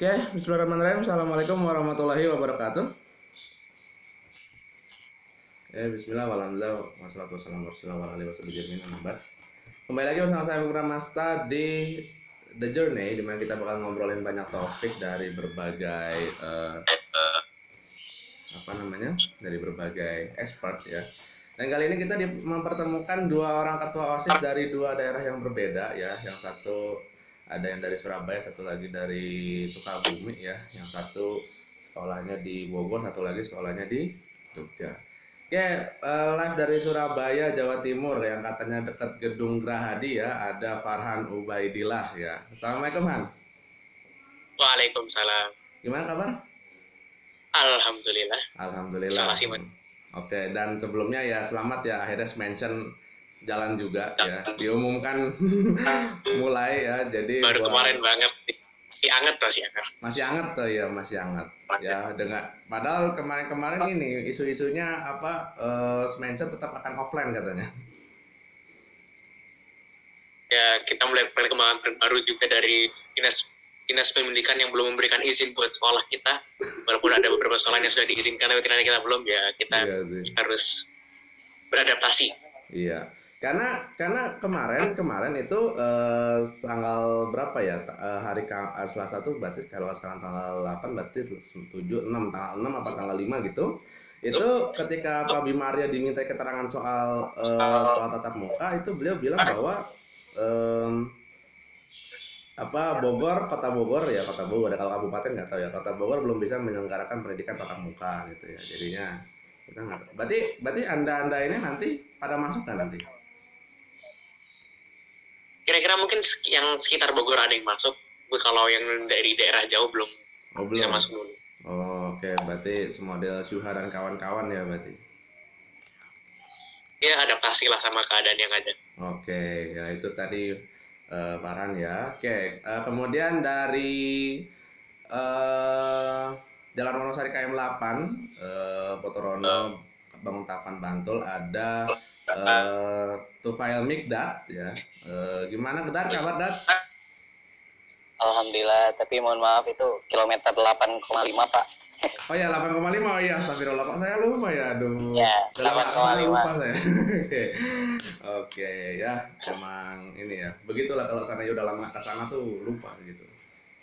Oke, Bismillahirrahmanirrahim. Assalamualaikum warahmatullahi wabarakatuh. Ya, Bismillah, walhamdulillah, wassalatu wassalamu ala rasulillah Kembali lagi bersama saya Bung Ramasta di The Journey, di mana kita bakal ngobrolin banyak topik dari berbagai uh, apa namanya, dari berbagai expert ya. Dan kali ini kita mempertemukan dua orang ketua OSIS dari dua daerah yang berbeda ya. Yang satu ada yang dari Surabaya, satu lagi dari Sukabumi ya. Yang satu sekolahnya di Bogor, satu lagi sekolahnya di Jogja. Oke, uh, live dari Surabaya, Jawa Timur yang katanya dekat Gedung Grahadi ya, ada Farhan Ubaidillah ya. Assalamualaikum Han. Waalaikumsalam. Gimana kabar? Alhamdulillah. Alhamdulillah. Simon. Oke, dan sebelumnya ya selamat ya akhirnya mention jalan juga ya. Diumumkan mulai ya. Jadi baru buat... kemarin banget masih anget masih anget masih anget tuh ya masih anget. Ya dengan padahal kemarin-kemarin ini isu-isunya apa uh, Spencer tetap akan offline katanya. Ya kita melihat perkembangan terbaru juga dari dinas dinas pendidikan yang belum memberikan izin buat sekolah kita. Walaupun ada beberapa sekolah yang sudah diizinkan tapi ternyata kita belum ya. Kita iya harus beradaptasi. Iya karena karena kemarin kemarin itu eh, tanggal berapa ya? Eh, hari eh, Selasa tuh berarti kalau sekarang tanggal 8 berarti 7 6 tanggal 6 apa tanggal 5 gitu. Itu ketika Pak Bimaria diminta keterangan soal eh, soal tatap muka itu beliau bilang bahwa eh, apa Bogor kota Bogor ya kota Bogor kalau kabupaten nggak tahu ya kota Bogor belum bisa menyelenggarakan pendidikan tatap muka gitu ya jadinya kita nggak berarti berarti anda anda ini nanti pada masuk kan nanti kira-kira mungkin yang sekitar Bogor ada yang masuk kalau yang dari daerah jauh belum, oh, belum. bisa masuk dulu oh, oke okay. berarti semodel Suha dan kawan-kawan ya berarti ya adaptasi lah sama keadaan yang ada oke okay. ya itu tadi uh, Farhan ya oke okay. uh, eh, kemudian dari uh, Jalan Wonosari KM 8 uh, Potorono Bangun Tapan Bantul ada uh, Tufail Mikdad ya. Uh, gimana Kedar kabar Dat? Alhamdulillah, tapi mohon maaf itu kilometer 8,5 Pak. Oh ya 8,5 oh iya astagfirullah Pak saya lupa ya aduh. Ya 8,5 lupa saya. Oke. Oke ya emang ini ya begitulah kalau sana udah lama ke sana tuh lupa gitu.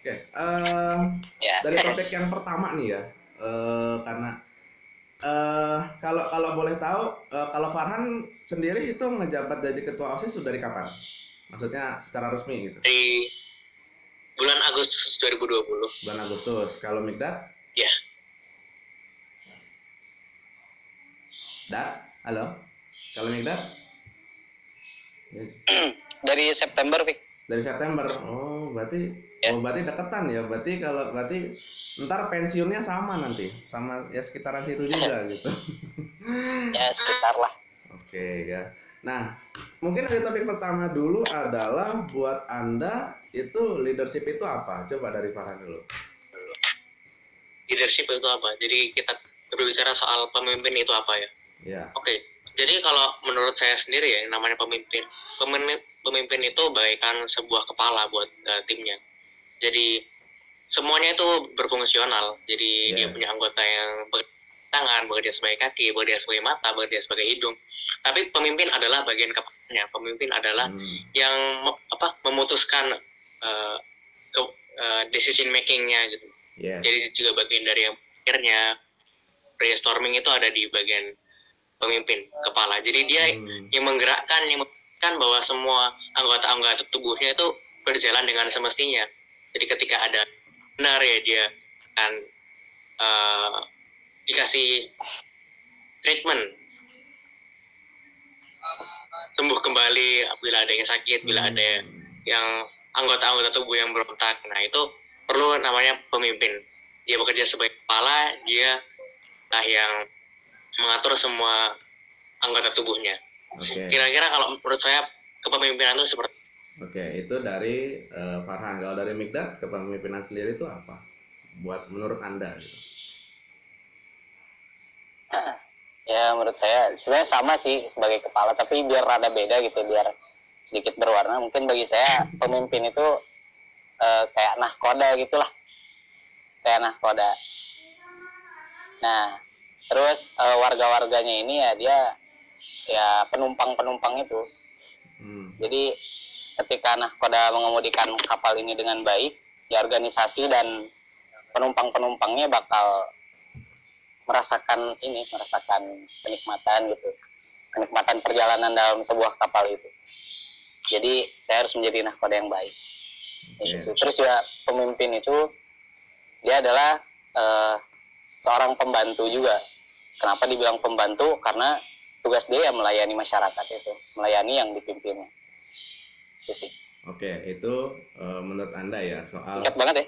Oke. Uh, ya. dari topik yang pertama nih ya. Uh, karena Uh, kalau kalau boleh tahu, uh, kalau Farhan sendiri itu ngejabat jadi ketua OSIS sudah dari kapan? Maksudnya secara resmi gitu? Di bulan Agustus 2020. Bulan Agustus. Kalau Mikdad? Ya. Dat, halo. Kalau Mikdad? Dari September, Pik. Dari September. Oh, berarti ya. oh berarti deketan ya. Berarti kalau berarti ntar pensiunnya sama nanti. Sama ya sekitaran situ juga gitu. Ya sekitar lah. Oke okay, ya. Nah mungkin dari topik pertama dulu adalah buat anda itu leadership itu apa? Coba dari Farhan dulu. Leadership itu apa? Jadi kita berbicara soal pemimpin itu apa ya? Ya. Oke. Okay. jadi kalau menurut saya sendiri ya namanya pemimpin pemimpin pemimpin itu bagaikan sebuah kepala buat uh, timnya jadi semuanya itu berfungsional jadi yeah. dia punya anggota yang tangan bekerja sebagai kaki bekerja sebagai mata bekerja sebagai hidung tapi pemimpin adalah bagian kepalanya pemimpin adalah hmm. yang apa memutuskan uh, ke, uh, decision makingnya gitu yeah. jadi juga bagian dari yang akhirnya brainstorming itu ada di bagian pemimpin kepala jadi dia hmm. yang menggerakkan yang menggerakkan bahwa semua anggota-anggota tubuhnya itu berjalan dengan semestinya. Jadi ketika ada benar ya dia akan uh, dikasih treatment. Tumbuh kembali bila ada yang sakit bila ada yang anggota-anggota tubuh yang berontak. Nah itu perlu namanya pemimpin. Dia bekerja sebagai kepala dia lah yang mengatur semua anggota tubuhnya okay. kira-kira kalau menurut saya kepemimpinan itu seperti Oke, itu dari uh, Farhan. Kalau dari Mikdad, kepemimpinan sendiri itu apa? Buat menurut Anda gitu. Ya, menurut saya sebenarnya sama sih sebagai kepala, tapi biar rada beda gitu, biar sedikit berwarna. Mungkin bagi saya pemimpin itu uh, kayak nahkoda gitulah. kayak nahkoda nah terus eh, warga-warganya ini ya dia ya penumpang-penumpang itu Hmm. jadi ketika nahkoda mengemudikan kapal ini dengan baik ya organisasi dan penumpang-penumpangnya bakal merasakan ini merasakan kenikmatan gitu kenikmatan perjalanan dalam sebuah kapal itu jadi saya harus menjadi nahkoda yang baik Oke. Gitu. terus juga pemimpin itu dia adalah eh, seorang pembantu juga kenapa dibilang pembantu karena tugas dia ya melayani masyarakat itu melayani yang dipimpinnya itu sih Oke, itu eh, menurut anda ya soal singkat banget ya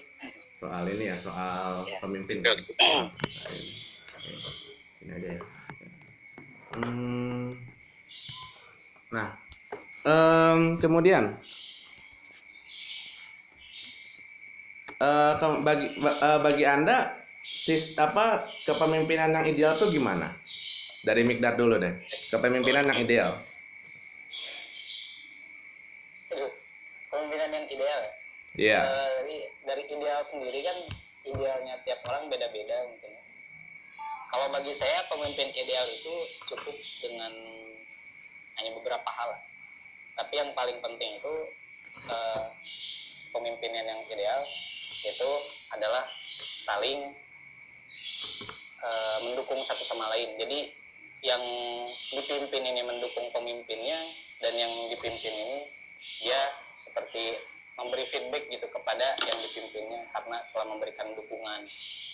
soal ini ya soal Ya. pemimpin. Oke. Oke. Ini aja ya. Hmm. Nah, em, kemudian ke- bagi ba- eh, bagi anda sis apa kepemimpinan yang ideal tuh gimana? Dari Mikdad dulu deh. Kepemimpinan yang ideal. Aduh, kepemimpinan yang ideal ya. Eh, dari, dari ideal sendiri kan idealnya tiap orang beda-beda mungkin kalau bagi saya pemimpin ideal itu cukup dengan hanya beberapa hal tapi yang paling penting itu eh, pemimpinan yang ideal itu adalah saling eh, mendukung satu sama lain jadi yang dipimpin ini mendukung pemimpinnya dan yang dipimpin ini dia seperti memberi feedback gitu kepada yang dipimpinnya karena telah memberikan dukungan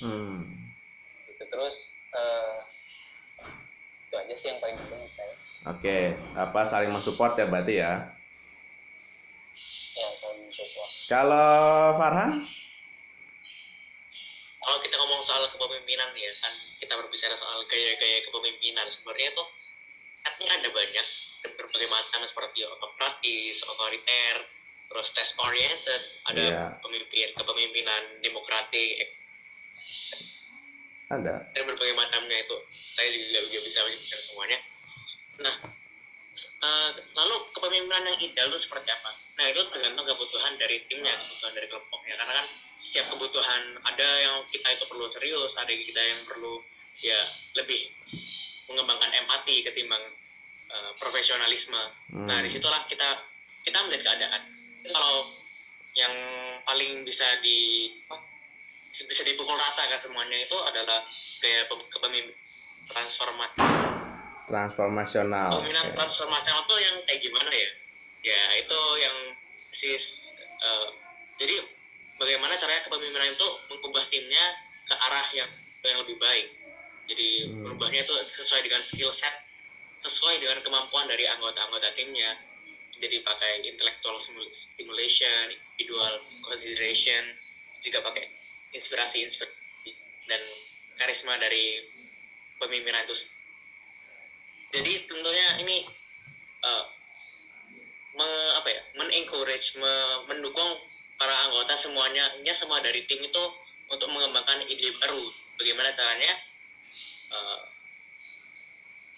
Hmm. gitu terus eh, itu aja sih yang paling penting menurut saya Oke, apa saling mensupport ya berarti ya? ya saling mensupport Kalau Farhan? kalau kita ngomong soal kepemimpinan ya kan kita berbicara soal gaya-gaya kepemimpinan sebenarnya itu artinya ada banyak berbagai macam seperti otokratis, otoriter, terus test oriented, ada Iya. pemimpin kepemimpinan demokratik Ada. dan berbagai macamnya itu saya juga juga bisa menyebutkan semuanya. Nah, eh, lalu kepemimpinan yang ideal itu seperti apa? Nah itu tergantung kebutuhan dari timnya, kebutuhan dari kelompoknya. Karena kan setiap kebutuhan ada yang kita itu perlu serius, ada kita yang perlu ya lebih mengembangkan empati ketimbang eh, profesionalisme. Hmm. Nah di situlah kita kita melihat keadaan. Kalau yang paling bisa di bisa dipukul rata kan semuanya itu adalah gaya pe- kepemimpinan transformasi Transformasional. Kepemimpinan transformasional tuh yang kayak gimana ya? Ya itu yang sis eh, jadi bagaimana caranya kepemimpinan itu mengubah timnya ke arah yang yang lebih baik. Jadi Hmm. merubahnya itu sesuai dengan skill set, sesuai dengan kemampuan dari anggota-anggota timnya. Jadi pakai intellectual stimu- stimulation, individual consideration, juga pakai inspirasi inspirasi dan karisma dari pemimpinan itu jadi tentunya ini eh, me- apa ya men-encourage me- mendukung para anggota semuanya nya semua dari tim itu untuk mengembangkan ide baru bagaimana caranya eh,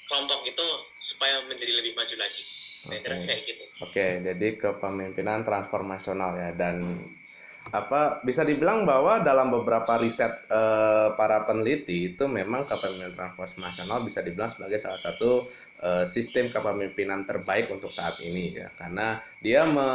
kelompok itu supaya menjadi lebih maju lagi Oke. sih kayak gitu Oke, jadi kepemimpinan transformasional ya dan apa bisa dibilang bahwa dalam beberapa riset eh, para peneliti itu memang kepemimpinan transformasional bisa dibilang sebagai salah satu eh, sistem kepemimpinan terbaik untuk saat ini ya karena dia me,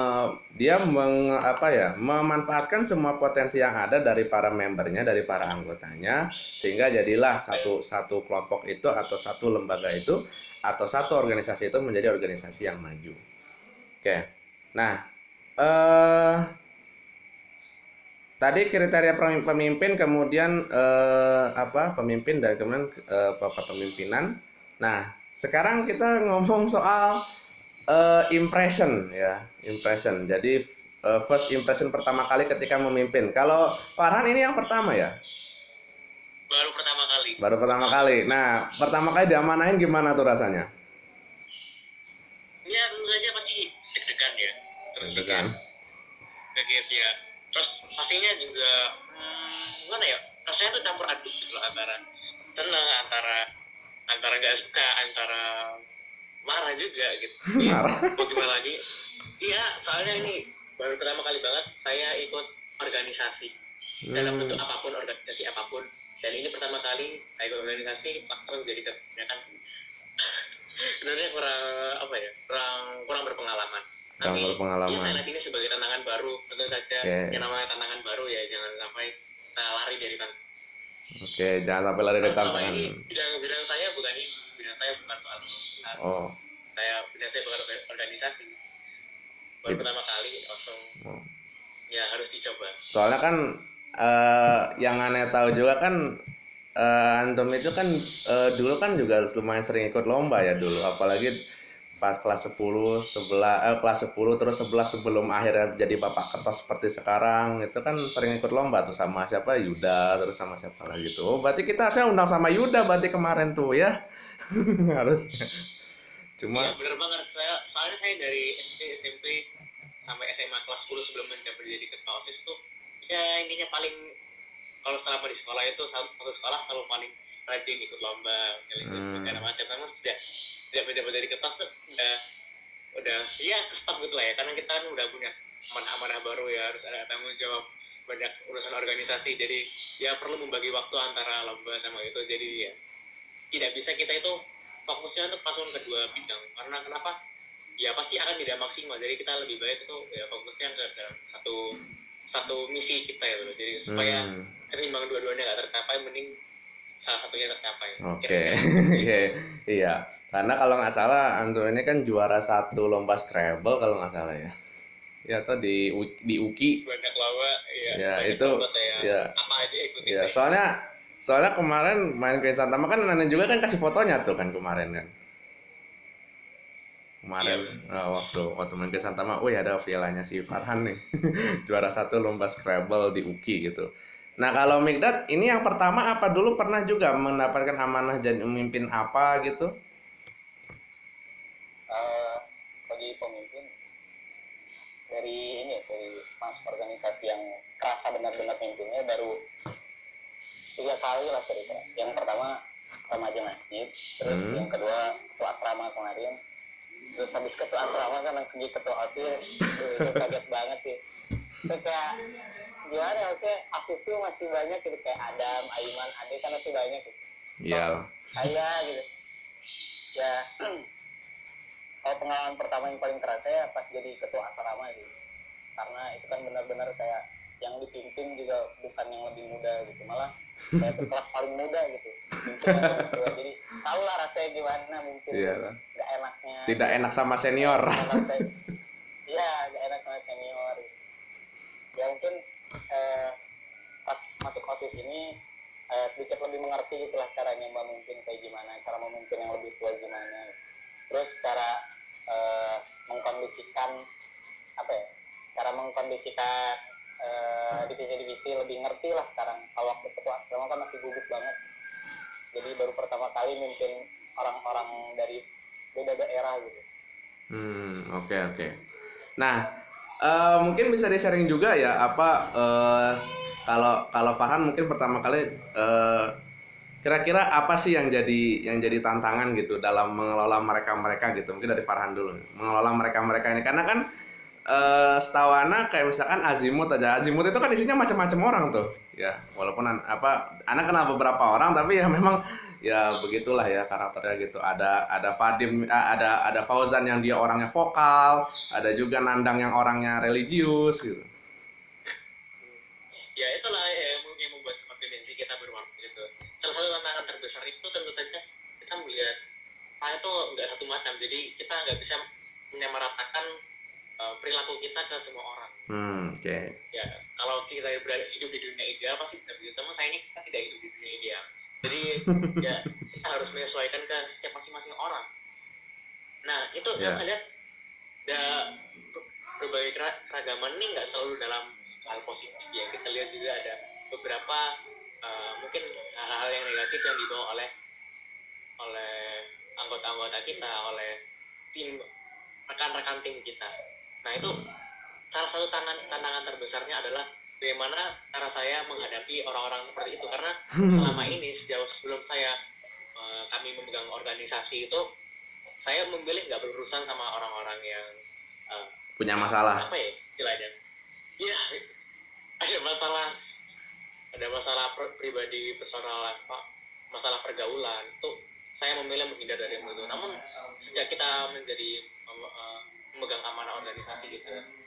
dia meng, apa ya memanfaatkan semua potensi yang ada dari para membernya dari para anggotanya sehingga jadilah satu satu kelompok itu atau satu lembaga itu atau satu organisasi itu menjadi organisasi yang maju. Oke. Nah, eh tadi kriteria pemi- pemimpin kemudian eh, apa? pemimpin dan kemudian eh, kepemimpinan. Nah, sekarang kita ngomong soal eh, impression ya, impression. Jadi eh, first impression pertama kali ketika memimpin. Kalau Farhan ini yang pertama ya? baru pertama kali Baru pertama kali. Nah, pertama kali diamanain gimana tuh rasanya? ya tentu saja pasti deg-degan ya terus Deg-degan. kaget ya terus pastinya juga hmm, gimana ya? Rasanya tuh campur aduk gitu loh antara tenang antara antara gak suka antara marah juga gitu. Ya, Marah. mau gimana lagi? Iya soalnya ini baru pertama kali banget saya ikut organisasi. Dalam Hmm. bentuk apa pun organisasi apa pun. Dan ini pertama kali saya ikut organisasi langsung jadi ketua kan? Sebenarnya kurang apa ya? Kurang kurang berpengalaman tapi berpengalaman. ya saya lihat ini sebagai tantangan baru tentu saja Oke. yang namanya tantangan baru ya jangan sampai kita lari dari tantangan Oke, jangan sampai lari dari tantangan. ini bidang bidang saya bukan ini bidang saya bukan soal nah, Oh, saya bidang saya bukan orga- organisasi baru Gitu. pertama kali langsung oh. ya harus dicoba soalnya kan eh yang aneh tahu juga kan eh antum itu kan eh, dulu kan juga lumayan sering ikut lomba ya dulu apalagi pas kelas 10 sebelah eh, kelas 10 terus 11 sebelum akhirnya jadi bapak kertas seperti sekarang itu kan sering ikut lomba tuh sama siapa? Yuda terus sama siapa lagi tuh? Oh, berarti kita harusnya undang sama Yuda berarti kemarin tuh ya? Harusnya. Cuma Iya bener banget. Saya soalnya saya dari SD SMP sampai SMA kelas 10 sebelum mendapat jadi ketua osis tuh ya intinya paling kalau selama di sekolah itu satu, satu sekolah selalu paling rajin ikut lomba Hmm. hmm. segala macam. Namun sejak sejak mendapat jadi ketua tuh udah udah ya kestop gitu lah ya. Karena kita kan udah punya amanah-amanah baru ya harus ada tanggung jawab banyak urusan organisasi. Jadi ya perlu membagi waktu antara lomba sama itu. Jadi ya tidak bisa kita itu fokusnya untuk langsung kedua bidang. Karena kenapa? Ya pasti akan tidak maksimal. Jadi kita lebih baik itu ya fokusnya ke dalam satu satu misi kita ya loh jadi supaya hmm, ketimbang dua-duanya nggak tercapai mending salah satunya tercapai Oke, Kira-kira. Oke, iya. Karena kalau nggak salah Anto ini kan juara satu lomba Scrabble kalau nggak salah ya. Ya atau di di UKI. banyak lomba ya, Ya, banyak itu- saya ya. apa aja ikutin Ya, soalnya soalnya kemarin main ke Santama kan Nenek juga kan kasih fotonya tuh kan kemarin kan. Kemarin eh, waktu waktu main ke Santama, wih ada vilanya si Farhan nih. juara satu lomba Scrabble di UKI gitu. Nah kalau Mikdad ini yang pertama apa dulu pernah juga mendapatkan amanah jadi memimpin apa gitu? Eh, bagi pemimpin dari ini dari masuk organisasi yang kerasa benar-benar pimpinnya baru tiga kali lah kira-kira. Yang pertama remaja masjid, terus Hmm. yang kedua ketua asrama kemarin, terus habis ketua asrama kan langsung jadi ketua osis, itu kaget banget sih. Saya ya, maksudnya asis tuh masih banyak gitu kayak Adam, Aiman, Ade kan masih banyak gitu. Iya. saya gitu. Ya kalau pengalaman pertama yang paling terasa ya pas jadi ketua asrama sih. Karena itu kan benar-benar kayak yang dipimpin juga bukan yang lebih muda gitu malah saya tuh kelas paling muda gitu. Jadi tau lah rasanya gimana mungkin Iya. nggak enaknya. Tidak enak sama senior. Iya nggak enak sama senior. Ya mungkin eh, pas masuk osis ini eh, sedikit lebih mengerti gitu lah caranya memimpin kayak gimana cara memimpin yang lebih tua gimana. Terus cara eh, mengkondisikan apa ya cara mengkondisikan eh, divisi-divisi lebih ngerti lah sekarang. Kalau waktu ketua asrama kan masih gugup banget. Jadi baru pertama kali mimpin orang-orang dari beda daerah gitu. Hmm, oke oke. Nah, eh, mungkin bisa di-sharing juga ya apa eh, kalau kalau Farhan mungkin pertama kali eh, kira-kira apa sih yang jadi yang jadi tantangan gitu dalam mengelola mereka-mereka gitu. Mungkin dari Farhan dulu. Mengelola mereka-mereka ini karena kan eh setahu Ana kayak misalkan Azimut aja. Azimut itu kan isinya macam-macam orang tuh. Ya, walaupun an- apa Ana kenal beberapa orang tapi ya memang ya begitulah ya karakternya gitu. Ada ada Fadim eh, ada ada Fauzan yang dia orangnya vokal ada juga Nandang yang orangnya religius gitu. Ya itulah ya, yang yang membuat kompetensi kita berwarna gitu. Salah satu tantangan terbesar itu tentu saja kita melihat hal itu nggak satu macam. Jadi kita nggak bisa menyamaratakan uh, perilaku kita ke semua orang. Hmm oke. Ya kalau kita hidup di dunia ideal pasti bisa begitu. Namun sayangnya kita tidak hidup di dunia ideal jadi ya kita harus menyesuaikan ke setiap masing-masing orang. Nah itu Ya. yang saya lihat ya, ber- berbagai kera- keragaman ini nggak selalu dalam hal positif ya. Kita lihat juga ada beberapa uh, mungkin hal-hal yang negatif yang dibawa oleh oleh anggota-anggota kita oleh tim rekan-rekan tim kita. Nah itu salah satu tangan, tantangan terbesarnya adalah bagaimana cara saya menghadapi orang-orang seperti itu. Karena selama ini sejauh sebelum saya eh, kami memegang organisasi itu saya memilih nggak berurusan sama orang-orang yang eh, punya masalah. apa ya istilahnya? Ya ada masalah ada masalah pribadi personal apa masalah pergaulan tuh saya memilih menghindar dari itu. Namun sejak kita menjadi eh, memegang amanah organisasi gitu itu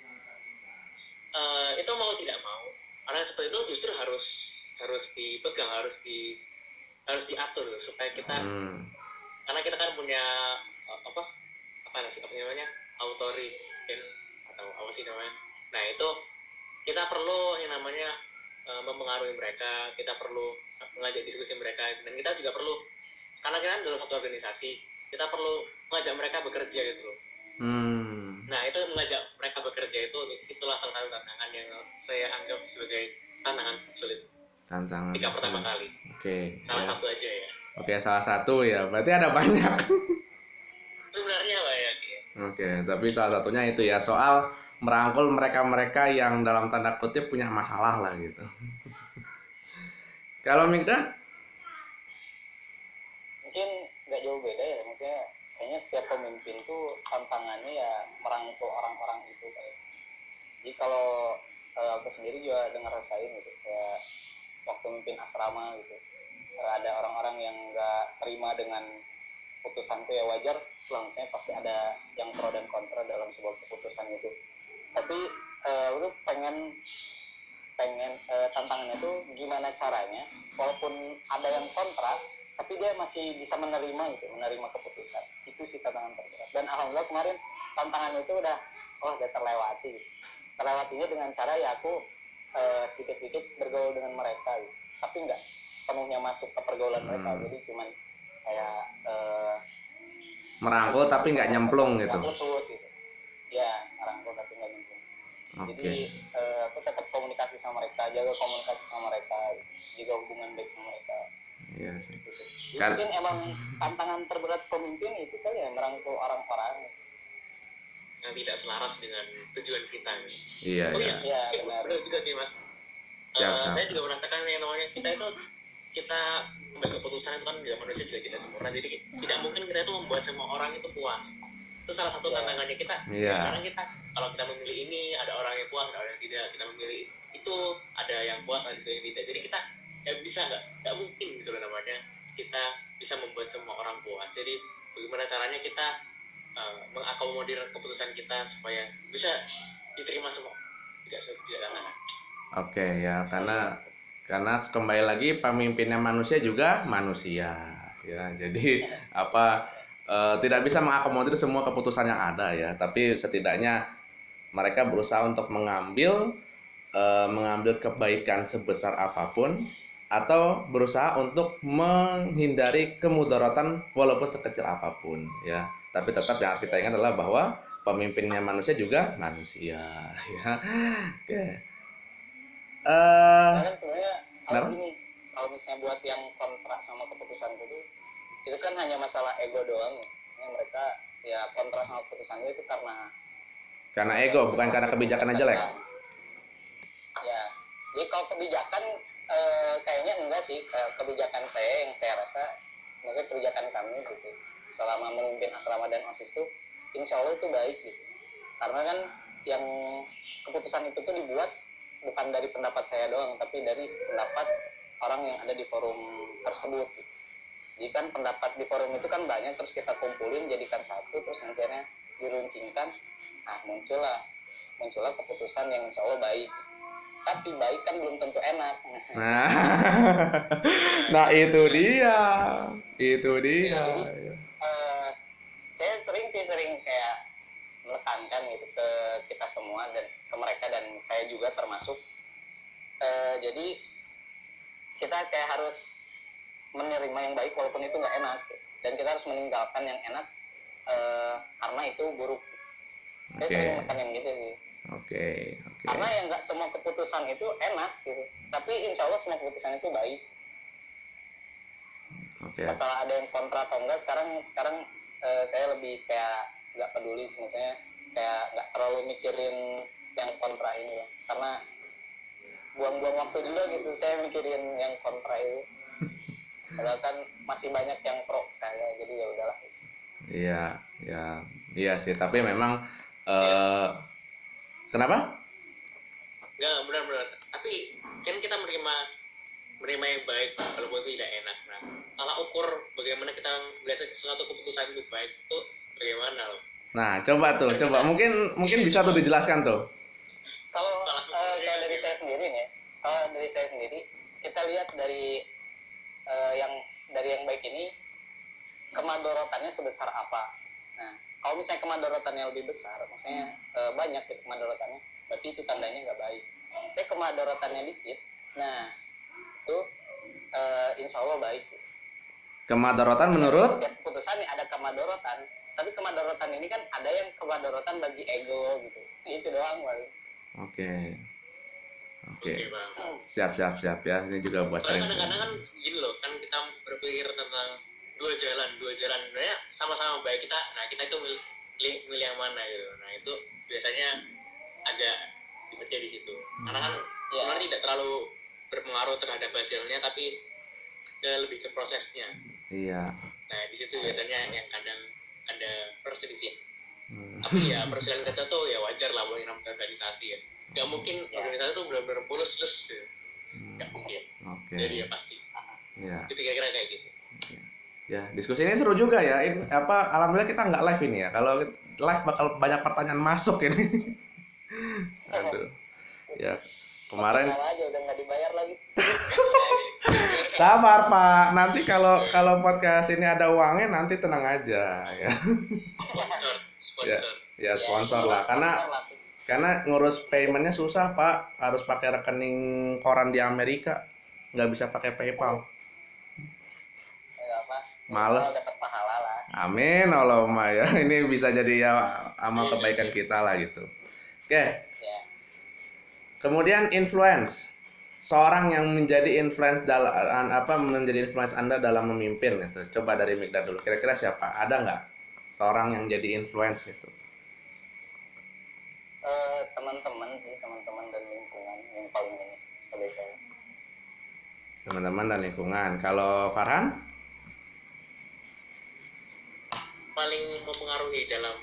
mau tidak mau orang yang seperti itu justru harus harus dipegang harus di harus diatur supaya kita Hmm. karena kita kan punya uh, apa apa sih apa namanya authority atau apa sih namanya nah itu kita perlu yang namanya uh, mempengaruhi mereka kita perlu mengajak diskusi mereka dan kita juga perlu karena kita kan dalam satu organisasi kita perlu mengajak mereka bekerja gitu loh Hmm. Nah itu mengajak mereka bekerja itu itulah salah satu tantangan yang saya anggap sebagai tantangan sulit Tantangan. ketika pertama kali Oke. salah ya. satu aja ya Oke, salah satu ya. Berarti ada banyak. sebenarnya banyak ya Oke, tapi salah satunya itu ya soal merangkul mereka-mereka yang dalam tanda kutip punya masalah lah gitu. Kalau Migda? mungkin nggak jauh beda ya maksudnya kayaknya setiap pemimpin tuh tantangannya ya merangkul orang-orang itu kayak. Jadi kalau eh, aku sendiri juga dengar rasain gitu kayak waktu memimpin asrama gitu eh, ada orang-orang yang nggak terima dengan putusanku ya wajar lah maksudnya pasti ada yang pro dan kontra dalam sebuah keputusan itu. Tapi eh, lu pengen pengen eh, tantangannya tuh gimana caranya walaupun ada yang kontra tapi dia masih bisa menerima gitu menerima keputusan itu sih tantangan terberat dan alhamdulillah kemarin tantangan itu udah oh udah terlewati gitu. terlewatinya dengan cara ya aku eh, sedikit-sedikit bergaul dengan mereka gitu. tapi nggak sepenuhnya masuk ke pergaulan mereka Hmm. jadi cuman kayak eh, Merangkul tapi nggak nyemplung gitu. putus gitu ya merangkul tapi nggak nyemplung Oke. jadi eh, aku tetap komunikasi sama mereka jaga komunikasi sama mereka juga hubungan baik sama mereka Iya sih. Kan- mungkin emang tantangan terberat pemimpin itu kali ya merangkul orang-orang yang tidak selaras dengan tujuan kita. Iya, Oh iya. iya, ya Mungkin benar benar juga sih mas. Ya, Eh, ya. saya juga merasakan yang namanya kita itu kita membuat keputusan itu kan dalam manusia juga tidak sempurna. Jadi tidak mungkin kita itu membuat semua orang itu puas. Itu salah satu Ya. tantangannya kita. Iya. Sekarang kita kalau kita memilih ini ada orang yang puas, ada orang yang tidak. Kita memilih itu ada yang puas, ada juga yang tidak. Jadi kita ya bisa nggak? Nggak mungkin gitu loh namanya. Kita bisa membuat semua orang puas. Jadi bagaimana caranya kita eh, mengakomodir keputusan kita supaya bisa diterima semua. Tidak tidak. Oke ya, karena karena kembali lagi pemimpinnya manusia juga manusia ya. Jadi apa eh, tidak bisa mengakomodir semua keputusan yang ada ya, tapi setidaknya mereka berusaha untuk mengambil eh, mengambil kebaikan sebesar apa pun atau berusaha untuk menghindari kemudaratan walaupun sekecil apa pun ya. Tapi tetap yang harus kita ingat adalah bahwa pemimpinnya manusia juga manusia ya. Oke. Eh, Karena kan sebenarnya kalau gini kalau misalnya buat yang kontra sama keputusan itu itu kan hanya masalah ego doang ya Yang mereka ya kontra sama keputusan itu karena karena ego bukan karena kebijakan yang jelek. ya jadi kalau kebijakan eh, kayaknya enggak sih. Kayak kebijakan saya yang saya rasa maksudnya kebijakan kami gitu selama memimpin asrama dan osis itu insya Allah itu baik gitu. Karena kan yang keputusan itu tuh dibuat bukan dari pendapat saya doang tapi dari pendapat orang yang ada di forum tersebut gitu. jadi kan pendapat di forum itu kan banyak terus kita kumpulin jadikan satu terus nantinya diruncingkan. Nah muncullah muncullah keputusan yang insya Allah baik tapi baik kan belum tentu enak. Nah, nah itu dia, itu dia. Eh, saya sering sih sering kayak menekankan gitu ke kita semua dan ke mereka dan saya juga termasuk. Eh, jadi kita kayak harus menerima yang baik walaupun itu nggak enak. Dan kita harus meninggalkan yang enak eh, karena itu buruk. Saya Oke, sering menekan gitu sih oke, oke. karena yang nggak semua keputusan itu enak gitu. Tapi insya Allah semua keputusan itu baik. Oke, masalah ada yang kontra atau enggak sekarang sekarang eh, saya lebih kayak nggak peduli maksudnya kayak nggak terlalu mikirin yang kontra ini ya karena buang-buang waktu juga gitu saya mikirin yang kontra itu padahal kan masih banyak yang pro saya jadi ya udahlah. Iya, ya, iya sih. Tapi memang eh kenapa? Enggak, benar-benar. Tapi kan kita menerima menerima yang baik walaupun itu tidak enak nah salah ukur bagaimana kita melihat suatu keputusan itu baik itu bagaimana loh Nah, coba tuh, coba mungkin mungkin bisa tuh dijelaskan tuh. kalau eh, kalau dari saya sendiri nih ya, kalau dari saya sendiri kita lihat dari eh, yang dari yang baik ini kemadorotannya sebesar apa nah kalau misalnya kemadorotannya lebih besar maksudnya eh, banyak gitu kemadorotannya berarti itu tandanya nggak baik tapi kemadorotannya dikit nah itu eh, insya Allah baik Kemadorotan menurut setiap keputusan nih ada kemadorotan tapi kemadorotan ini kan ada yang kemadorotan bagi ego gitu itu doang Bang. Oke. Oke. oke bang Siap, siap, siap ya. Ini juga buat sering. kadang-kadang kan gini loh kan kita berpikir tentang dua jalan dua jalan sebenarnya sama-sama baik kita nah kita itu milih, milih yang mana gitu nah itu biasanya agak ribetnya di situ karena kan Ya. sebenarnya tidak terlalu berpengaruh terhadap hasilnya tapi ke lebih ke prosesnya Iya. nah di situ biasanya yang kadang ada perselisihan Hmm. tapi ya perselisihan kecil tuh ya wajar lah buat namanya organisasi ya nggak mungkin Ya. organisasi tuh benar-benar mulus lus gitu. Hmm. nggak mungkin Oke. jadi ya pasti Iya. itu kira-kira kayak gitu Ya, diskusi ini seru juga ya. Ini, apa alhamdulillah kita nggak live ini ya. Kalau live bakal banyak pertanyaan masuk ini. Aduh. Ya, kemarin aja udah nggak dibayar lagi sabar Pak. Nanti kalau kalau podcast ini ada uangnya nanti tenang aja ya. sponsor Ya. sponsor Ya sponsor lah karena karena ngurus paymentnya susah Pak. Harus pakai rekening koran di Amerika. Nggak bisa pakai PayPal. Males. Kalau dapat pahala lah Amin Allahumma ya. Ini bisa jadi ya amal kebaikan kita lah gitu. Oke, ya Kemudian influence. Seorang yang menjadi influence dalam apa menjadi influence Anda dalam memimpin gitu. Coba dari Mikdad dulu. Kira-kira siapa? Ada nggak seorang yang jadi influence gitu? Eh, teman-teman sih teman-teman dan lingkungan yang paling ini Teman-teman dan lingkungan. Kalau Farhan? Paling mempengaruhi dalam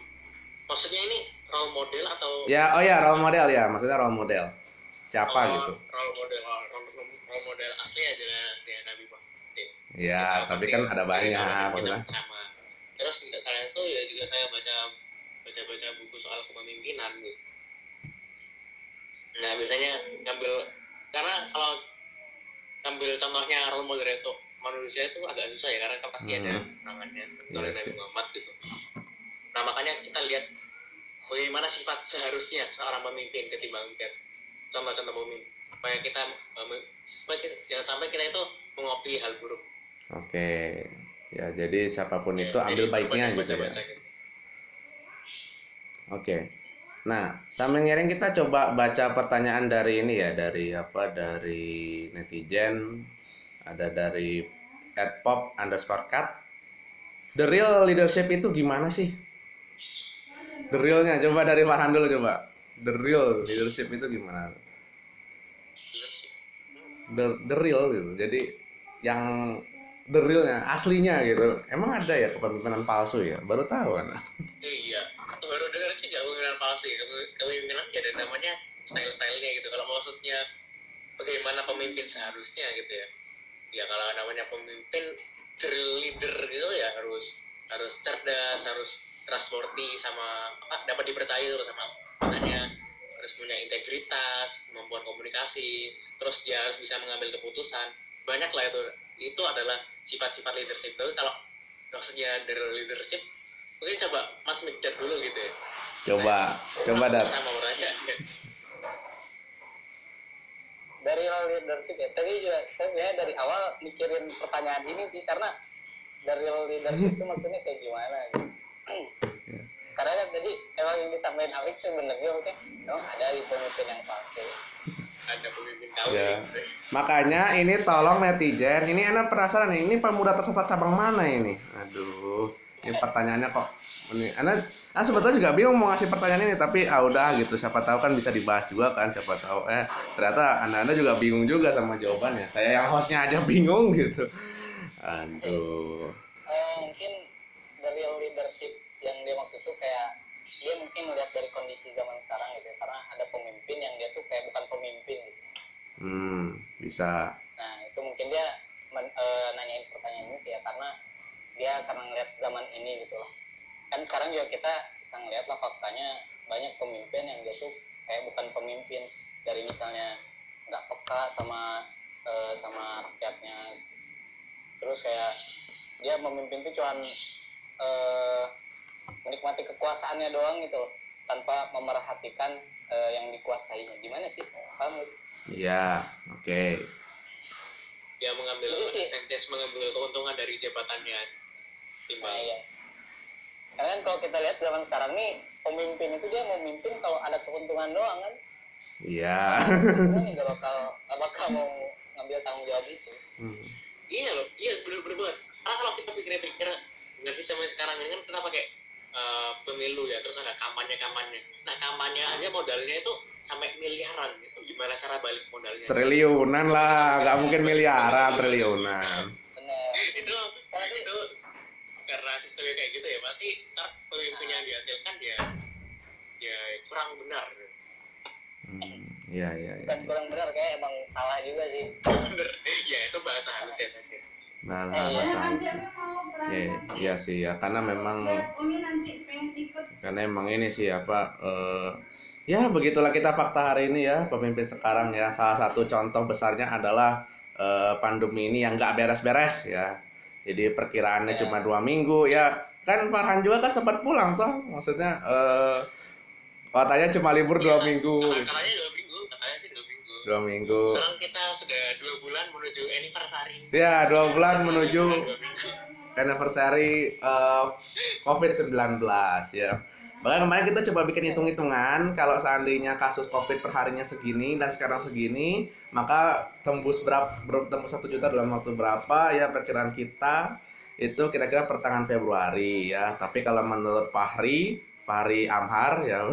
maksudnya ini role model atau Ya, oh ya role model ya. Maksudnya role model. Siapa Oh, gitu? role model role, role- model asli adalah ya Nabi Muhammad Ya, Kita tapi kan ada banyak. Maksudnya. sama terus juga selain itu ya juga saya baca baca baca buku soal kepemimpinan gitu nah biasanya ngambil karena kalau ngambil contohnya role model itu manusia itu agak susah ya karena kan pasti ada Hmm. perangannya Iya sih. Nabi Muhammad gitu nah makanya kita lihat bagaimana sifat seharusnya seorang pemimpin ketimbang lihat contoh-contoh pemimpin supaya kita eh, supaya kita- jangan sampai kita itu mengopi hal buruk Oke. Ya, jadi siapa pun Ya, itu ambil jadi baiknya baca- gitu ya. baca-baca gitu. Oke. Nah, sambil ngiring kita coba baca pertanyaan dari ini ya, dari apa? Dari netizen, ada dari @pop underscore cut. The real leadership itu gimana sih? The realnya, coba dari Farhan dulu coba. The real leadership itu gimana? The, the real gitu. Jadi yang the realnya, aslinya gitu. Emang ada ya kepemimpinan palsu ya? Baru tahu kan? Iya, baru dengar sih nggak kepemimpinan palsu ya. Kepe- Kepemimpinan ya ada namanya style-stylenya gitu. Kalau maksudnya bagaimana pemimpin seharusnya gitu ya. Ya kalau namanya pemimpin leader gitu ya harus harus cerdas, harus trustworthy sama apa dapat dipercaya terus sama makanya harus punya integritas, kemampuan komunikasi, terus dia harus bisa mengambil keputusan. Banyak lah itu. Itu adalah sifat-sifat leadership. Tapi kalau maksudnya drill leadership mungkin coba Mas Mikdad dulu gitu ya Coba, coba dat. sama orangnya dari real leadership ya tadi juga saya sebenarnya dari awal mikirin pertanyaan ini sih karena dari real leadership itu maksudnya kayak gimana gitu. Ya. karena kan tadi emang yang disampaikan Alex itu bener juga maksudnya emang ada di pemimpin yang palsu ada pemimpin tahu Ya. gitu. Makanya ini tolong netizen, ini anak penasaran nih, ini pemuda tersesat cabang mana ini? Aduh, ini pertanyaannya kok ini anak ah sebetulnya juga bingung mau ngasih pertanyaan ini tapi ah udah gitu. Siapa tahu kan bisa dibahas juga kan siapa tahu. Eh ternyata anda-anda juga bingung juga sama jawabannya. Saya yang hostnya aja bingung gitu. Aduh. Eh, mungkin dari leadership yang dia maksud tuh kayak dia mungkin melihat dari kondisi zaman sekarang gitu ya, karena ada pemimpin yang dia tuh kayak bukan pemimpin gitu. Hmm bisa. Nah itu pen- eh, nanyain pertanyaan ini ya karena dia karena ngeliat zaman ini gitu lah kan sekarang juga kita bisa ngeliat lah faktanya banyak pemimpin yang dia tuh kayak bukan pemimpin dari misalnya nggak peka sama eh, sama rakyatnya terus kayak dia memimpin tuh cuman eh, menikmati kekuasaannya doang gitu loh tanpa memerhatikan eh, yang dikuasainya gimana sih sih? Iya, oke. dia mengambil advantage mengambil keuntungan dari jabatannya Nah, timbang iya. Karena kan kalau kita lihat zaman sekarang nih pemimpin itu dia memimpin kalau ada keuntungan doang kan. Iya. Keuntungan nggak bakal nggak bakal mau ngambil tanggung jawab itu. Hmm. iya loh iya bener-bener banget karena kalau kita pikir-pikir nggak sih sama sekarang ini kan kita pakai eh, pemilu ya terus ada kampanye kampanye nah kampanye aja modalnya itu sampai miliaran itu gimana cara balik modalnya Triliunan lah, nggak mungkin miliaran, triliunan. Bener. itu itu karena sistemnya kayak gitu ya pasti ntar pemimpin yang dihasilkan ya ya kurang benar Hmm, Iya, iya, iya. Bukan kurang benar kayak emang salah juga sih. bener ya itu bahasa halusnya saja Nah, Eh, nah, iya. masa nanti itu. aku mau berangkat. Iya, iya sih ya, karena memang karena emang ini sih apa eh, ya begitulah kita fakta hari ini ya pemimpin sekarang ya salah satu contoh besarnya adalah eh, pandemi ini yang nggak beres-beres ya jadi perkiraannya Ya. cuma dua minggu ya. Kan Farhan juga kan sempat pulang toh. Maksudnya eh, katanya cuma libur dua Iya, minggu. Kata- katanya dua minggu katanya sih dua minggu. Dua minggu. Sekarang kita sudah dua bulan menuju anniversary. Ya dua bulan menuju Dua. Anniversary eh, COVID-19 ya. Bahkan kemarin kita coba bikin hitung-hitungan kalau seandainya kasus COVID per harinya segini dan sekarang segini, maka tembus berapa tembus satu juta dalam waktu berapa ya perkiraan kita itu kira-kira pertengahan Februari ya. Tapi kalau menurut Fahri, Fahri Amhar ya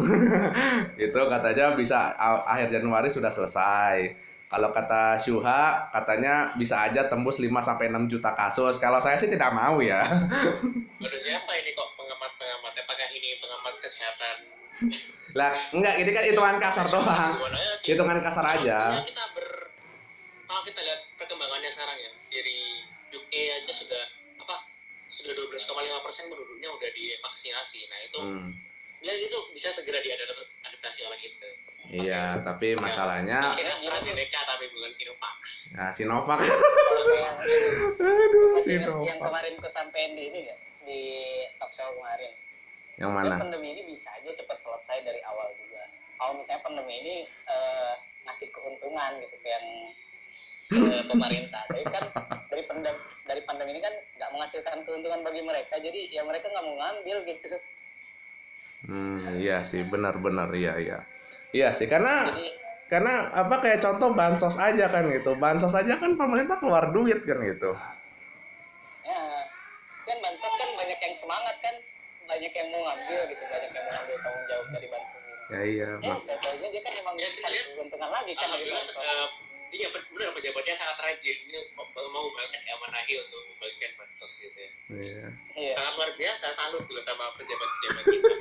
itu katanya bisa akhir Januari sudah selesai. Kalau kata Syuha, katanya bisa aja tembus 5 sampai 6 juta kasus. Kalau saya sih tidak mau ya. Menurut siapa ini kok pengamat-pengamat? Apakah ini pengamat kesehatan? Lah, enggak, ini kan hitungan kasar doang. Hitungan kasar aja. Kalau kita ber kalau kita lihat perkembangannya sekarang ya dari UK aja sudah apa sudah 12,5 persen penduduknya udah divaksinasi. Nah itu Hmm, ya itu bisa segera diadaptasi oleh kita. Iya, tapi masalahnya Vaksin AstraZeneca tapi bukan Sinovac. nah, Sinovac. Aduh, ingat yang Sinovac. kemarin kesampaian di ini nggak di talk show kemarin. Yang Ya, mana? pandemi ini bisa aja cepat selesai dari awal juga. Kalau misalnya pandemi ini eh, ngasih keuntungan gitu ke yang ke pemerintah. Tapi kan dari pandem dari pandemi ini kan nggak menghasilkan keuntungan bagi mereka, jadi ya mereka nggak mau ngambil gitu. Hmm, iya sih, benar-benar iya iya. Iya sih, karena Jadi karena apa kayak contoh bansos aja kan gitu. Bansos aja kan pemerintah keluar duit kan gitu. ya kan bansos kan banyak yang semangat kan, banyak yang mau ngambil gitu, banyak yang mau ngambil tanggung jawab dari bansos ini. Ya iya, Ya, katanya dia kan emang Ya, keuntungan lagi kan dari Alhamdulillah bansos. eh, iya benar pejabatnya sangat rajin. Ini mau mau banget ya menahi untuk membagikan bansos gitu ya. iya. Iya. Sangat luar biasa salut dulu sama pejabat-pejabat kita.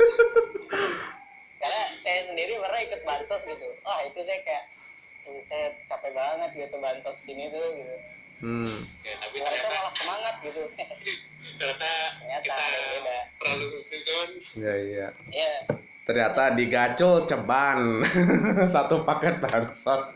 Karena saya sendiri pernah ikut bansos gitu wah itu saya kayak "Ih, saya capek banget gitu bansos gini tuh gitu Hmm. ya, tapi mereka ternyata malah semangat gitu ternyata ternyata kita beda terlalu husnuzon. Iya iya. ya Ternyata digacul ceban satu paket bansos.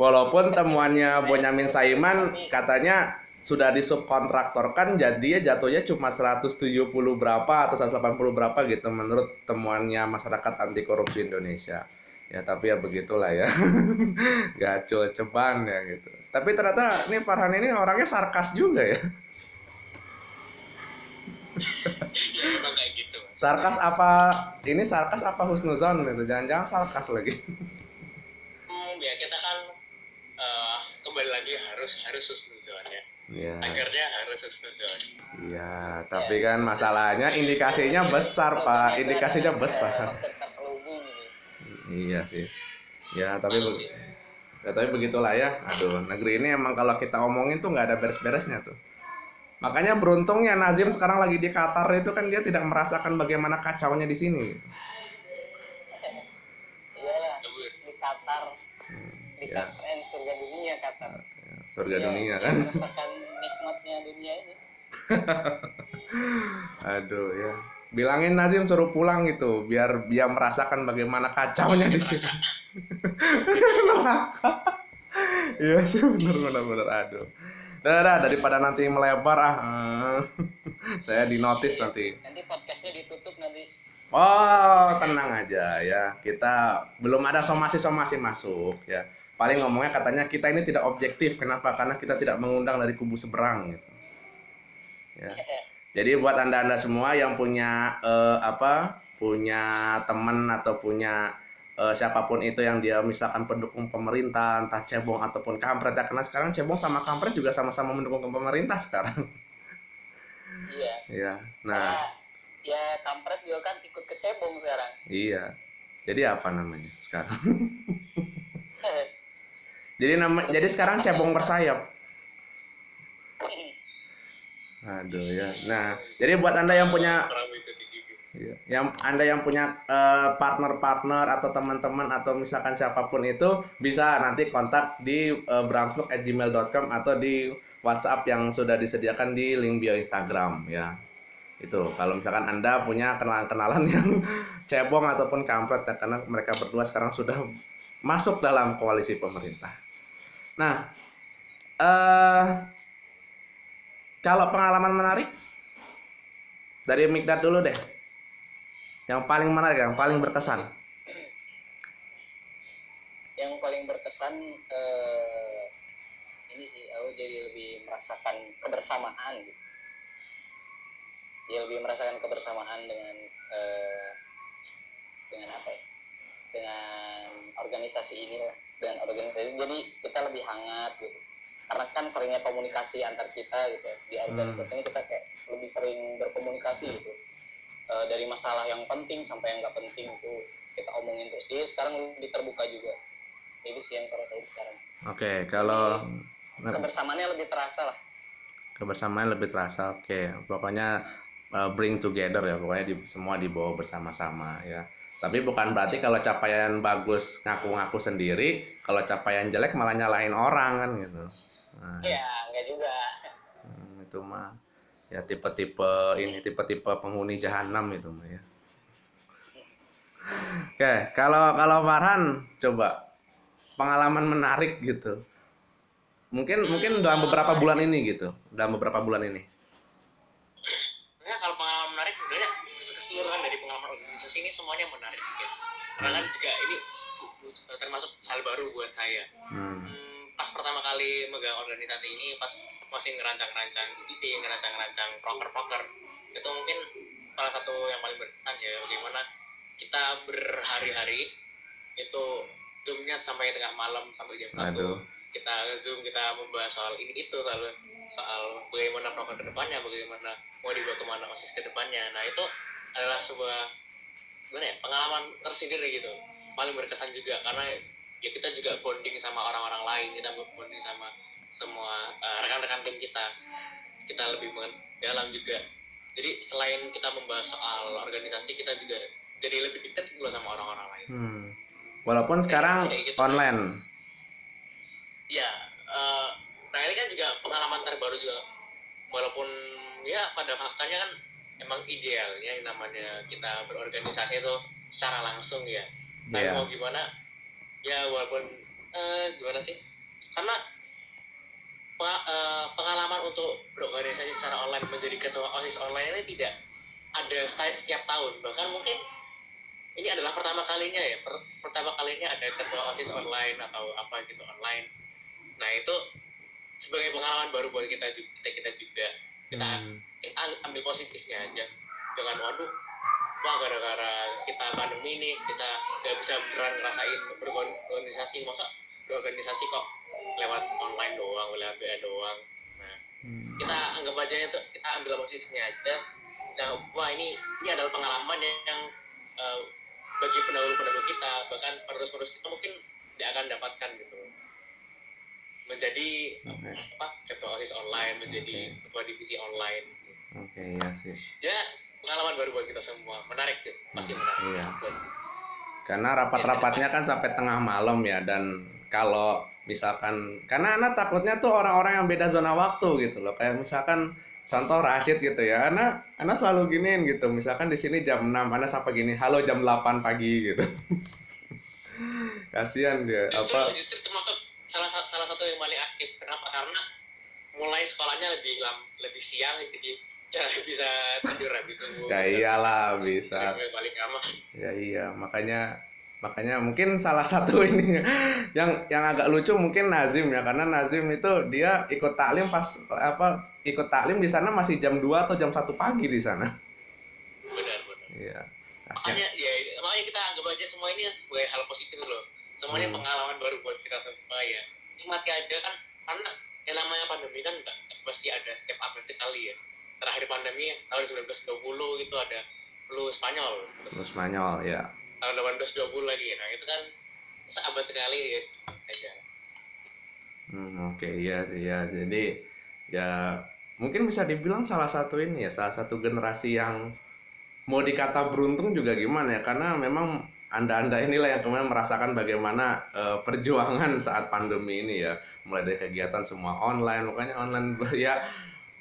Walaupun temuannya Bonyamin Saiman katanya sudah disubkontraktorkan jadi jatuhnya cuma 170 berapa atau 180 berapa gitu menurut temuannya masyarakat anti korupsi Indonesia. Ya tapi ya begitulah ya. Gacul ceban ya gitu. Tapi ternyata ini Farhan ini orangnya sarkas juga ya. ya memang kayak gitu. Sarkas apa ini sarkas apa husnuzon gitu. Jangan-jangan sarkas lagi. Hmm, ya kita kan eh, kembali lagi harus harus husnuzon ya. Iya. Agarnya harus husnuzon. Iya, tapi kan masalahnya indikasinya besar, Pak. Indikasinya besar. Iya sih. Ya, tapi be- ya, tapi begitulah ya. Aduh, negeri ini emang kalau kita omongin tuh nggak ada beres-beresnya tuh. Makanya beruntungnya Nazim sekarang lagi di Qatar itu kan dia tidak merasakan bagaimana kacaunya di sini. iyalah Kabur. di Qatar Hmm, di ya. Qatar surga dunia Qatar surga Ya, dunia ya, kan? merasakan nikmatnya dunia ini. Aduh ya. Bilangin Nazim suruh pulang gitu biar dia merasakan bagaimana kacaunya di sini neraka. Iya sih bener bener bener aduh. Dah, dah, daripada nanti melebar ah eh, saya di notice nanti. nanti podcastnya ditutup nanti. Oh, tenang aja ya. Kita belum ada somasi-somasi masuk ya. Paling ngomongnya katanya kita ini tidak objektif. Kenapa? Karena kita tidak mengundang dari kubu seberang gitu. Ya. Jadi buat anda-anda semua yang punya eh, apa? Punya teman atau punya eh, siapa pun itu yang dia misalkan pendukung pemerintah, entah cebong ataupun kampret ya. Karena sekarang cebong sama kampret juga sama-sama mendukung pemerintah sekarang. iya ya. Nah, Karena ya kampret juga kan ikut kecebong sekarang iya. Jadi apa namanya sekarang? Jadi nama jadi sekarang cebong bersayap. Aduh ya. Nah, jadi buat Anda yang punya Iya. yang Anda yang punya eh, partner-partner atau teman-teman atau misalkan siapa pun itu bisa nanti kontak di uh, atau di WhatsApp yang sudah disediakan di link bio Instagram ya. Itu kalau misalkan Anda punya kenalan-kenalan yang cebong ataupun kampret ya karena mereka berdua sekarang sudah masuk dalam koalisi pemerintah. Nah, eh kalau pengalaman menarik dari Mikdad dulu deh. Yang paling menarik, yang paling berkesan. yang paling berkesan eh, ini sih aku jadi lebih merasakan kebersamaan. Dia lebih merasakan kebersamaan dengan eh, dengan apa ya? Dengan organisasi ini dengan organisasi. Jadi kita lebih hangat gitu. Karena kan seringnya komunikasi antar kita gitu. Di organisasi ini kita kayak lebih sering berkomunikasi gitu. Eh, dari masalah yang penting sampai yang nggak penting itu kita omongin terus. Jadi sekarang lebih terbuka juga. Itu sih yang rasain sekarang. Oke, kalau Kebersamaannya lebih terasa lah. kebersamaan lebih terasa, oke. Pokoknya uh, bring together ya, pokoknya di, semua dibawa bersama-sama ya. Tapi bukan berarti kalau capaian bagus ngaku-ngaku sendiri, kalau capaian jelek malah nyalahin orang kan gitu. Nah, Ya, enggak juga. hmm, itu mah ya tipe-tipe ini tipe-tipe penghuni jahanam itu mah ya. Oke, kalau kalau Farhan coba pengalaman menarik gitu. Mungkin mungkin dalam beberapa bulan ini gitu, dalam beberapa bulan ini. Nah, kalau pengalaman menarik sebenarnya keseluruhan dari pengalaman organisasi ini semuanya menarik ya. Karena kan juga ini termasuk hal baru buat saya. Hmm. Hmm, pas pertama kali megang organisasi ini pas masih ngerancang-rancang divisi, ngerancang-rancang proker-proker itu mungkin salah satu yang paling berkesan ya bagaimana kita berhari-hari itu zoomnya sampai tengah malam sampai jam satu kita zoom kita membahas soal ini itu soal soal bagaimana proker ke depannya bagaimana mau dibawa ke mana osis ke depannya nah itu adalah sebuah gimana ya pengalaman tersendiri gitu paling berkesan juga karena ya kita juga bonding sama orang-orang lain kita bonding sama semua uh, rekan-rekan tim kita kita lebih mendalam juga jadi selain kita membahas soal organisasi kita juga jadi lebih dekat juga sama orang-orang lain Hmm. Walaupun sekarang gitu. online. ya eh, nah ini kan juga pengalaman terbaru juga walaupun ya pada faktanya kan emang idealnya yang namanya kita berorganisasi itu secara langsung ya. Tapi Iya. mau gimana? Ya walaupun eh, gimana sih? Karena eh, pengalaman untuk berorganisasi secara online menjadi ketua osis online ini tidak ada setiap tahun. Bahkan mungkin ini adalah pertama kalinya ya. Per- pertama kalinya ada ketua osis online atau apa gitu online. Nah itu sebagai pengalaman baru buat kita kita, kita juga kita Hmm. kita ambil positifnya aja jangan waduh wah gara-gara kita pandemi ini kita nggak bisa beran ngerasain berorganisasi masa berorganisasi kok lewat online doang lewat BA doang nah Hmm. kita anggap aja itu kita ambil posisinya aja nah wah ini ini adalah pengalaman yang, yang eh, bagi pendahulu-pendahulu kita bahkan penerus-penerus kita mungkin tidak akan dapatkan gitu menjadi Oke. apa ketua osis online menjadi Oke. ketua divisi online. Oke, iya sih. ya pengalaman baru buat kita semua. Menarik tuh pasti Hmm, menarik. iya. Buat- Karena rapat-rapatnya kan sampai tengah malam ya dan kalau misalkan karena anak takutnya tuh orang-orang yang beda zona waktu gitu loh. Kayak misalkan contoh Rashid gitu ya. Anak anak selalu giniin gitu. Misalkan di sini jam 6 anak sampai gini halo jam 8 pagi gitu. Kasihan dia. Justru apa? justru termasuk salah sa- salah satu yang paling aktif. Kenapa? Karena mulai sekolahnya lebih lam, lebih siang jadi bisa tidur habis subuh. Ya iyalah bisa. Balik kamar ya iya makanya makanya mungkin salah satu ini yang yang agak lucu mungkin Nazim ya karena Nazim itu dia ikut taklim pas apa ikut taklim di sana masih jam 2 atau jam 1 pagi di sana. Benar benar. Iya makanya ya makanya kita anggap aja semua ini sebagai hal positif loh semuanya Hmm. pengalaman baru buat kita semua ya. Nikmati aja kan karena yang namanya pandemi kan nggak nggak pasti ada step update kali ya. Terakhir pandemi tahun 1920 itu ada flu Spanyol. Terus terus Spanyol ya. Tahun 1820 lagi. Nah itu kan seabad sekali ya aja. Hmm, oke. Iya sih ya. Jadi ya mungkin bisa dibilang salah satu ini ya, salah satu generasi yang mau dikata beruntung juga gimana ya? Karena memang anda-anda inilah yang kemudian merasakan bagaimana eh, perjuangan saat pandemi ini ya. Mulai dari kegiatan semua online, makanya online ya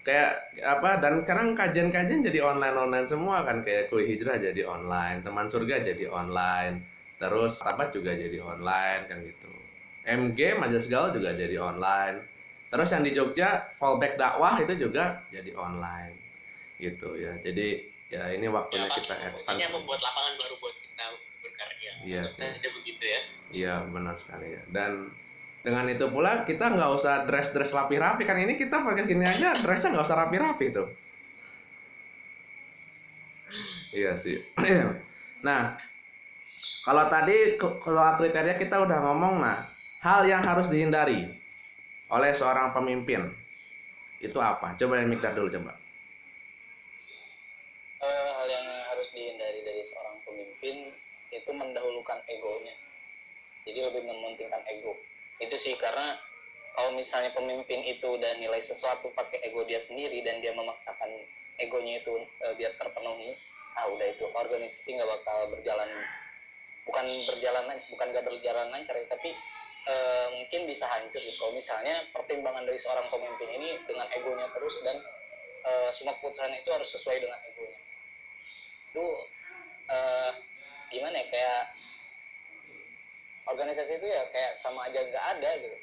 kayak apa dan sekarang kajian-kajian jadi online-online semua kan kayak kue hijrah jadi online, teman surga jadi online, terus sahabat juga jadi online kan gitu. MG Majas Gaul juga jadi online. Terus yang di Jogja fallback dakwah itu juga jadi online. Gitu ya. Jadi ya ini waktunya ya, kita advance. intinya membuat lapangan baru buat kita berkarya Iya Menurut sih. ada begitu ya Iya benar sekali ya. Dan dengan itu pula kita nggak usah dress-dress rapi-rapi kan ini kita pakai gini aja dressnya nggak usah rapi-rapi tuh. Iya sih. nah, kalau tadi kalau kriteria kita udah ngomong nah, hal yang harus dihindari oleh seorang pemimpin itu apa? Coba dari Mikdad dulu coba. Itu mendahulukan egonya. Jadi lebih mementingkan ego. Itu sih karena kalau misalnya pemimpin itu udah nilai sesuatu pakai ego dia sendiri dan dia memaksakan egonya itu eh, biar terpenuhi ah udah itu. Organisasi nggak bakal berjalan bukan berjalan lan- bukan gak berjalan lancar ya tapi eh, mungkin bisa hancur gitu. Kalau misalnya pertimbangan dari seorang pemimpin ini dengan egonya terus dan eh, semua keputusan itu harus sesuai dengan egonya. Itu eh, gimana ya kayak organisasi itu ya kayak sama aja nggak ada gitu.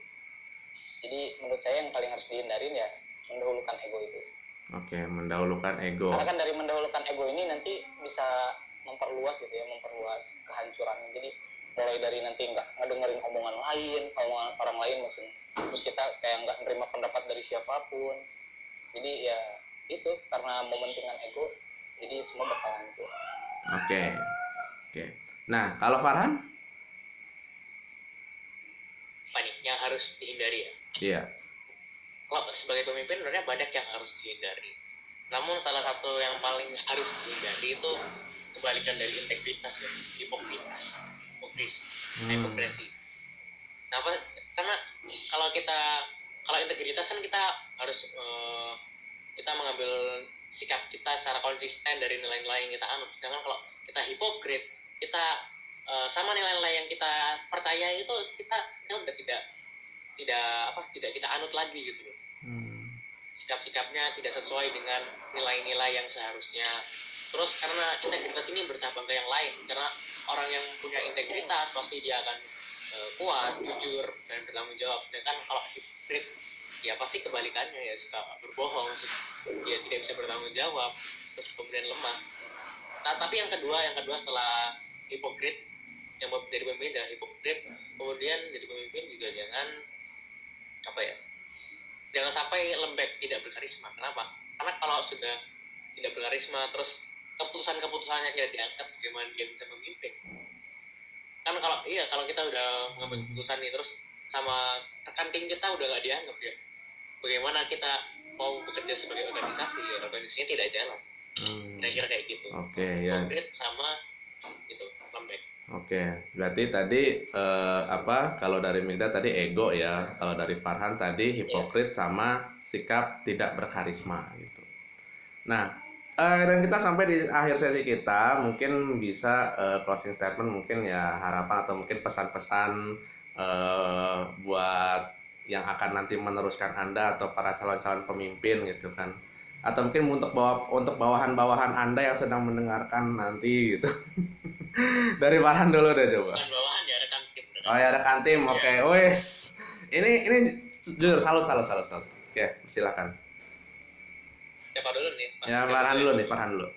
Jadi menurut saya yang paling harus dihindarin ya mendahulukan ego itu. Oke, mendahulukan ego. karena kan dari mendahulukan ego ini nanti bisa memperluas gitu ya memperluas kehancurannya jadi mulai dari nanti nggak ngedengerin omongan lain omongan orang lain maksudnya. Terus kita kayak nggak menerima pendapat dari siapa pun. Jadi ya itu karena mementingkan ego jadi semua bakal hancur Oke. Oke. Nah, kalau Farhan? apa nih yang harus dihindari ya Iya. kalau sebagai pemimpin sebenarnya banyak yang harus dihindari namun salah satu yang paling harus dihindari itu kebalikan dari integritas ya hipokritas hipokris Hmm. hipokrisi kenapa karena kalau kita kalau integritas kan kita harus eh, kita mengambil sikap kita secara konsisten dari nilai-nilai yang kita anut sedangkan kalau kita hipokrit kita eh, sama nilai-nilai yang kita percaya itu kita kita udah tidak tidak apa tidak kita anut lagi gitu loh. Hmm. sikap-sikapnya tidak sesuai dengan nilai-nilai yang seharusnya. Terus karena integritas ini bercabang ke yang lain karena orang yang punya integritas pasti dia akan eh, kuat jujur dan bertanggung jawab. Sedangkan kalau hipokrit ya pasti kebalikannya ya suka berbohong dia tidak bisa bertanggung jawab terus kemudian lemah. Nah tapi yang kedua yang kedua setelah hipokrit yang mau jadi pemimpin jangan hipokrit kemudian jadi pemimpin juga jangan apa ya jangan sampai lembek tidak berkarisma. Kenapa? Karena kalau sudah tidak berkarisma terus keputusan-keputusannya tidak diangkat bagaimana dia bisa memimpin? Kan kalau iya kalau kita udah mengambil keputusan nih terus sama rekan tim kita udah nggak dianggap ya bagaimana kita mau bekerja sebagai organisasi? Ya organisasinya tidak jalan. Hmm. kira-kira kayak gitu. Oke, ya. konkret sama itu lembek Oke, berarti tadi eh, apa? Kalau dari Migda tadi ego ya, kalau dari Farhan tadi hipokrit sama sikap tidak berkarisma gitu. Nah, eh, dan kita sampai di akhir sesi kita, mungkin bisa eh, closing statement, mungkin ya harapan atau mungkin pesan-pesan eh, buat yang akan nanti meneruskan anda atau para calon-calon pemimpin gitu kan atau mungkin untuk bawa untuk bawahan-bawahan anda yang sedang mendengarkan nanti gitu. Dari Farhan dulu deh coba. Bukan bawahan ya rekan tim rekan. oh ya rekan tim. Oke wes. Ini ini jujur salut salut salut salut. Oke silakan. Siapa dulu nih? Ya Farhan dulu. ya? nih Farhan dulu.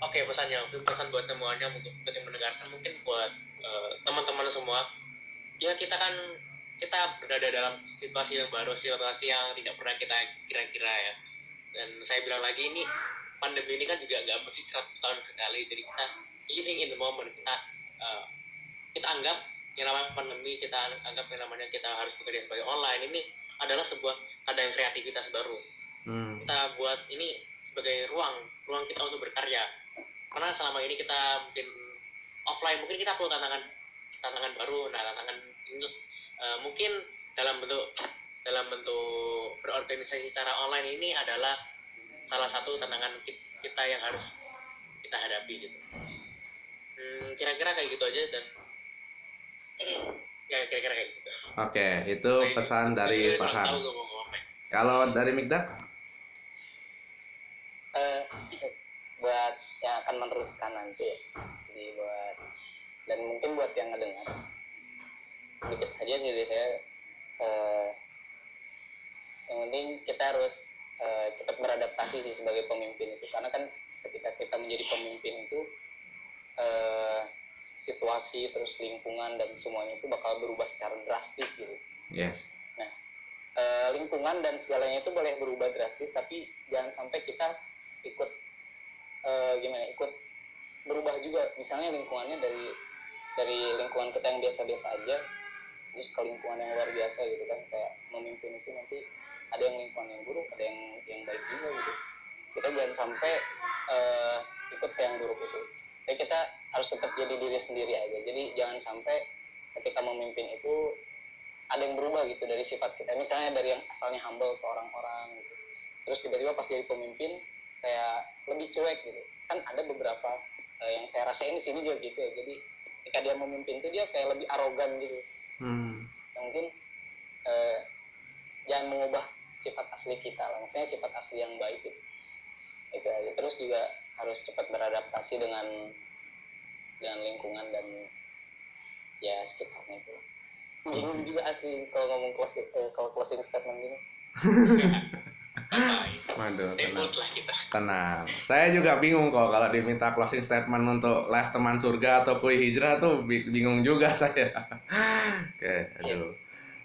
Oke pesannya mungkin pesan buat semuanya mungkin buat yang mendengarkan mungkin buat eh, teman-teman semua. Ya kita kan kita berada dalam situasi yang baru situasi yang tidak pernah kita kira-kira ya. Dan saya bilang lagi ini pandemi ini kan juga nggak mesti 100 tahun sekali. Jadi kita living in the moment. Kita eh, kita anggap yang namanya pandemi kita anggap yang namanya kita harus bekerja sebagai online ini adalah sebuah ada yang kreativitas baru. Hmm. kita buat ini sebagai ruang ruang kita untuk berkarya. Karena selama ini kita mungkin offline mungkin kita perlu tantangan tantangan baru. Nah tantangan ini eh, mungkin dalam bentuk dalam bentuk berorganisasi secara online ini adalah salah satu tantangan ki- kita yang harus kita hadapi gitu. Hmm, kira-kira kayak gitu aja dan ya kira-kira kayak gitu. Oke itu pesan dari Farhan. mau ngomong apa. kalau dari Mikdad Eh, buat yang akan meneruskan nanti ya. jadi buat dan mungkin buat yang ngedengar dikit aja sih dari saya eh, yang penting kita harus eh, cepat beradaptasi sih sebagai pemimpin itu. Karena kan ketika kita menjadi pemimpin itu eh, situasi terus lingkungan dan semuanya itu bakal berubah secara drastis gitu. Yes. Eh, lingkungan dan segalanya itu boleh berubah drastis tapi jangan sampai kita ikut eh, gimana ikut berubah juga. Misalnya lingkungannya dari dari lingkungan kita yang biasa-biasa aja terus ke lingkungan yang luar biasa gitu kan kayak memimpin itu nanti ada yang lingkungan yang buruk ada yang yang baik juga gitu. Kita jangan sampai eh, ikut ke yang buruk itu. Tapi kita harus tetap jadi diri sendiri aja. Jadi jangan sampai ketika memimpin itu ada yang berubah gitu dari sifat kita. Misalnya dari yang asalnya humble ke orang-orang gitu. Terus tiba-tiba pas jadi pemimpin kayak lebih cuek gitu. Kan ada beberapa eh, yang saya rasain di sini juga gitu ya. Jadi ketika dia memimpin tuh dia kayak lebih arogan gitu hmm. Mungkin eh, jangan mengubah sifat asli kita lah. Maksudnya sifat asli yang baik gitu itu aja. Terus juga harus cepat beradaptasi dengan dengan lingkungan dan ya sekitarnya itu bingung juga asli kalau ngomong closing eh, kalau closing statement gini waduh tenang. Debut lah kita tenang saya juga bingung kok kalau diminta closing statement untuk live teman surga atau kue hijrah tuh bi- bingung juga saya oke aduh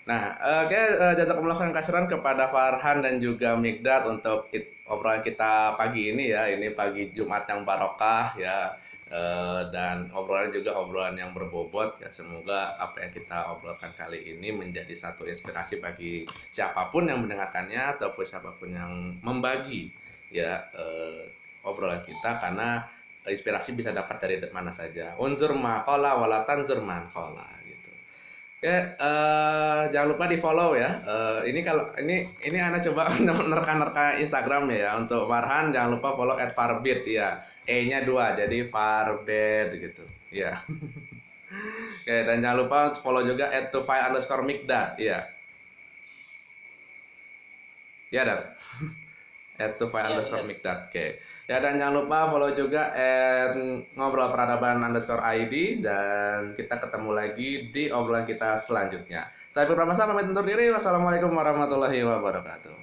Nah, oke, eh, jazakumullah khairan kasiran kepada Farhan dan juga Mikdad untuk obrolan kita pagi ini ya. Ini pagi Jumat yang barokah ya. Eh, dan obrolan juga obrolan yang berbobot ya. Semoga apa yang kita obrolkan kali ini menjadi satu inspirasi bagi siapa pun yang mendengarkannya ataupun siapa pun yang membagi ya eh, obrolan kita karena inspirasi bisa dapat dari mana saja. Unzur maqala wala tanzur man qala gitu. Oke, eh, jangan lupa di follow ya. Eh, ini kalau ini ini Anda coba nerka-nerka Instagram ya untuk Farhan jangan lupa follow at @farbit ya. E-nya dua jadi farbit gitu. Ya. Oke, dan jangan lupa follow juga at tufai underscore mikdad. Iya. Ya, dan at tufai Iya, underscore benar. mikdad. Oke. Ya, dan jangan lupa follow juga at ngobrol peradaban underscore ID dan kita ketemu lagi di obrolan kita selanjutnya. Saya Fikri Pramasa pamit undur diri. Wassalamualaikum warahmatullahi wabarakatuh.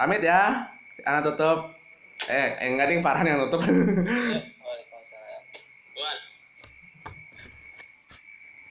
Pamit ya. Anak tutup. Eh, eh enggak ding Farhan yang tutup.